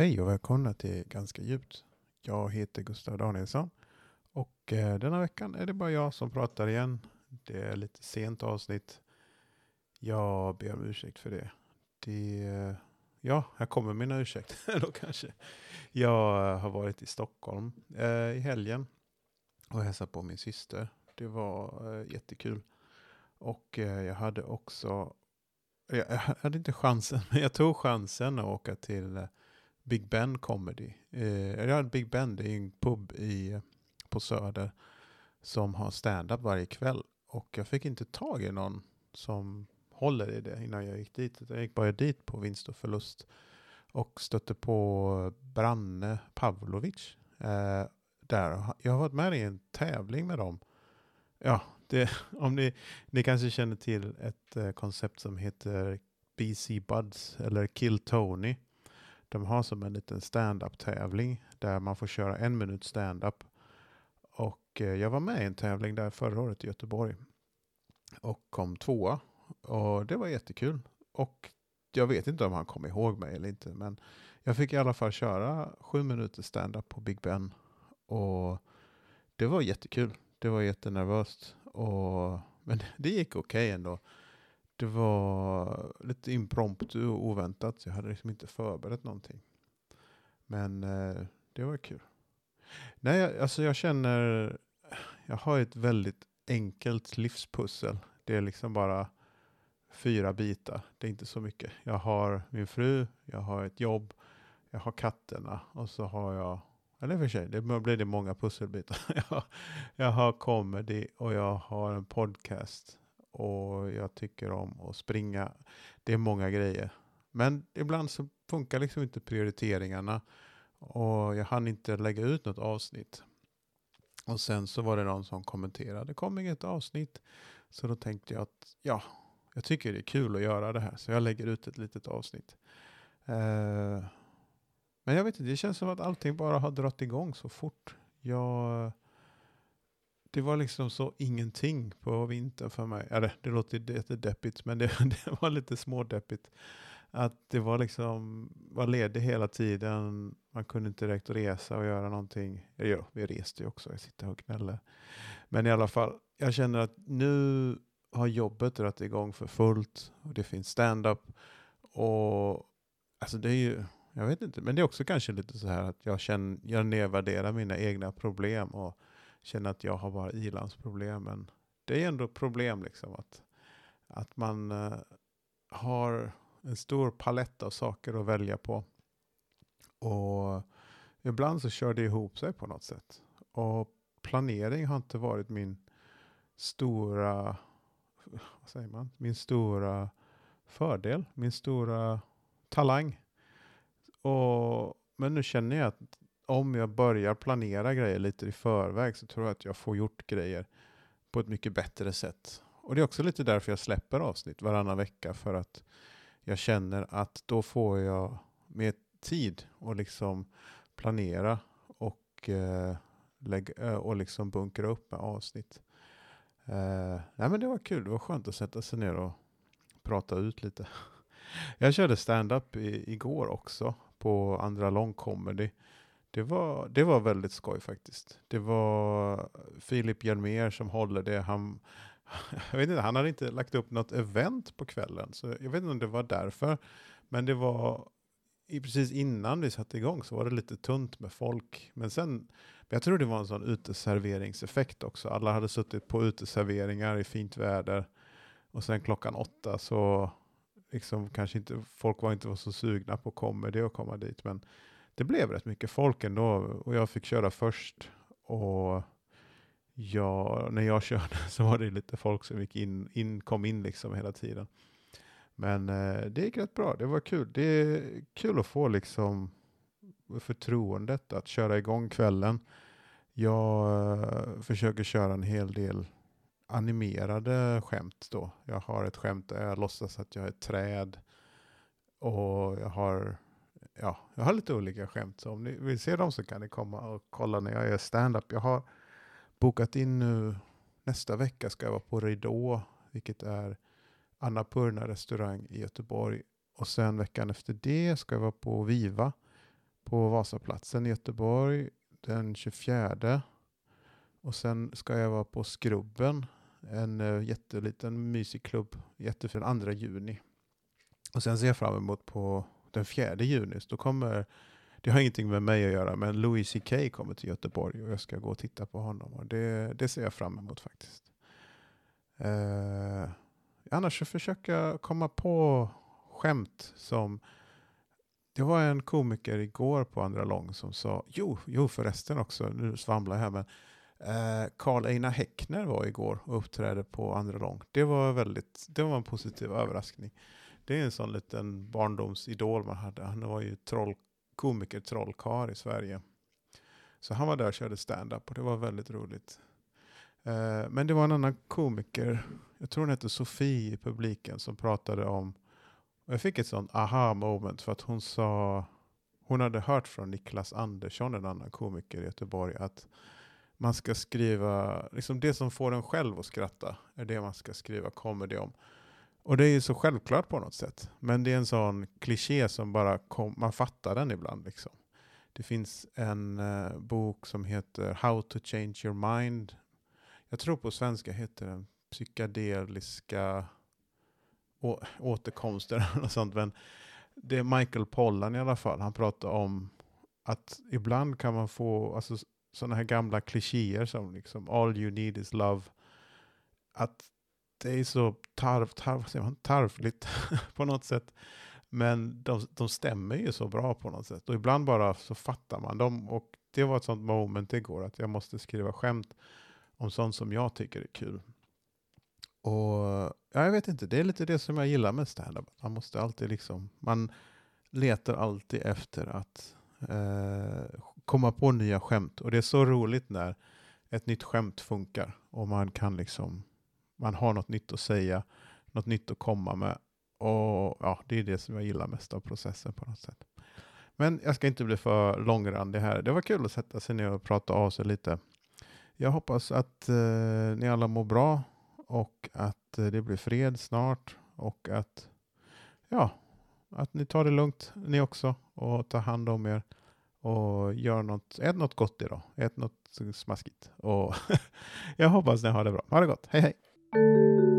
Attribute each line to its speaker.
Speaker 1: Hej och välkomna till Ganska djupt. Jag heter Gustav Danielsson och eh, denna veckan är det bara jag som pratar igen. Det är lite sent avsnitt. Jag ber om ursäkt för det. det eh, ja, här kommer mina ursäkter då kanske. Jag eh, har varit i Stockholm eh, i helgen och hälsat på min syster. Det var eh, jättekul. Och jag hade också, jag, jag hade inte chansen, men jag tog chansen att åka till Big Ben Comedy. Eh, ja, Big Ben det är en pub i, på Söder som har stand-up varje kväll. Och jag fick inte tag i någon som håller i det innan jag gick dit. Jag gick bara dit på vinst och förlust. Och stötte på Branne Pavlovic. Eh, där. Jag har varit med i en tävling med dem. Ja, det, om ni, ni kanske känner till ett eh, koncept som heter BC Buds eller Kill Tony. De har som en liten stand-up tävling där man får köra en minut stand-up. Och eh, jag var med i en tävling där förra året i Göteborg och kom tvåa. Och det var jättekul. Och jag vet inte om han kom ihåg mig eller inte, men jag fick i alla fall köra sju minuter stand-up på Big Ben. Och det var jättekul. Det var jättenervöst. Och, men det gick okej okay ändå det var lite impromptu och oväntat. Så jag hade liksom inte förberett någonting. Men eh, det var kul. Nej, alltså jag känner, jag har ett väldigt enkelt livspussel. Det är liksom bara fyra bitar. Det är inte så mycket. Jag har min fru, jag har ett jobb, jag har katterna och så har jag, eller för sig, det blir det många pusselbitar. jag, jag har comedy och jag har en podcast och jag tycker om att springa. Det är många grejer. Men ibland så funkar liksom inte prioriteringarna och jag hann inte lägga ut något avsnitt. Och sen så var det någon som kommenterade, det kom inget avsnitt. Så då tänkte jag att ja, jag tycker det är kul att göra det här så jag lägger ut ett litet avsnitt. Eh, men jag vet inte, det känns som att allting bara har dragit igång så fort. Jag det var liksom så ingenting på vintern för mig. Eller det låter jättedeppigt, men det, det var lite smådeppigt. Att det var liksom, var ledig hela tiden. Man kunde inte direkt resa och göra någonting. Ja, vi reste ju också, jag sitter och gnäller. Men i alla fall, jag känner att nu har jobbet dragit igång för fullt. Och det finns stand-up. Och alltså det är ju, jag vet inte, men det är också kanske lite så här att jag känner, jag nedvärderar mina egna problem. och känner att jag har bara ilandsproblem. Men det är ändå ett problem liksom att, att man uh, har en stor palett av saker att välja på. Och ibland så kör det ihop sig på något sätt. Och planering har inte varit min stora, vad säger man, min stora fördel, min stora talang. Och, men nu känner jag att om jag börjar planera grejer lite i förväg så tror jag att jag får gjort grejer på ett mycket bättre sätt. Och det är också lite därför jag släpper avsnitt varannan vecka för att jag känner att då får jag mer tid att liksom planera och, eh, lägga, eh, och liksom bunkra upp med avsnitt. Eh, nej men det var kul, det var skönt att sätta sig ner och prata ut lite. Jag körde stand-up igår också på andra lång comedy. Det var, det var väldigt skoj faktiskt. Det var Filip Hjelmér som håller det. Han, jag vet inte, han hade inte lagt upp något event på kvällen, så jag vet inte om det var därför. Men det var precis innan vi satte igång så var det lite tunt med folk. Men sen, jag tror det var en sån uteserveringseffekt också. Alla hade suttit på uteserveringar i fint väder. Och sen klockan åtta så liksom kanske inte, folk var inte var så sugna på comedy och komma dit. Men det blev rätt mycket folk ändå och jag fick köra först. Och jag, när jag körde så var det lite folk som gick in, in, kom in liksom hela tiden. Men eh, det gick rätt bra, det var kul. Det är kul att få liksom förtroendet att köra igång kvällen. Jag eh, försöker köra en hel del animerade skämt då. Jag har ett skämt där jag låtsas att jag är ett träd. Och jag har ja, jag har lite olika skämt. Så om ni vill se dem så kan ni komma och kolla när jag gör stand-up. Jag har bokat in nu, nästa vecka ska jag vara på Ridå, vilket är Annapurna restaurang i Göteborg. Och sen veckan efter det ska jag vara på Viva på Vasaplatsen i Göteborg den 24. Och sen ska jag vara på Skrubben, en uh, jätteliten mysig klubb, jättefin, 2 juni. Och sen ser jag fram emot på den 4 juni, så då kommer, det har ingenting med mig att göra, men Louis CK kommer till Göteborg och jag ska gå och titta på honom. Och det, det ser jag fram emot faktiskt. Eh, annars så försöker jag komma på skämt som det var en komiker igår på Andra Lång som sa, jo, jo förresten också, nu svamlar jag här, men eh, Karl eh, Einar Häckner var igår och uppträdde på Andra Lång. Det var, väldigt, det var en positiv överraskning. Det är en sån liten barndomsidol man hade. Han var ju troll, komiker, trollkar i Sverige. Så han var där och körde stand-up och det var väldigt roligt. Eh, men det var en annan komiker, jag tror hon hette Sofie i publiken, som pratade om och jag fick ett sånt aha moment för att hon sa, hon hade hört från Niklas Andersson, en annan komiker i Göteborg, att man ska skriva, liksom det som får en själv att skratta är det man ska skriva comedy om. Och det är ju så självklart på något sätt. Men det är en sån kliché som bara kom, man fattar den ibland. Liksom. Det finns en eh, bok som heter How to change your mind. Jag tror på svenska heter den psykedeliska å, återkomster och sånt. Men det är Michael Pollan i alla fall. Han pratar om att ibland kan man få alltså, sådana här gamla klichéer som liksom all you need is love. Att det är så tarv, tarv, man, tarvligt på något sätt. Men de, de stämmer ju så bra på något sätt. Och ibland bara så fattar man dem. Och det var ett sånt moment igår att jag måste skriva skämt om sånt som jag tycker är kul. Och ja, jag vet inte, det är lite det som jag gillar med standup. Man måste alltid liksom, man letar alltid efter att eh, komma på nya skämt. Och det är så roligt när ett nytt skämt funkar och man kan liksom, man har något nytt att säga, något nytt att komma med. Och ja, det är det som jag gillar mest av processen på något sätt. Men jag ska inte bli för långrandig här. Det var kul att sätta sig ner och prata av sig lite. Jag hoppas att eh, ni alla mår bra och att eh, det blir fred snart och att, ja, att ni tar det lugnt ni också och tar hand om er och gör något, ät något gott idag, ät något smaskigt och jag hoppas ni har det bra. Ha det gott, hej hej! Música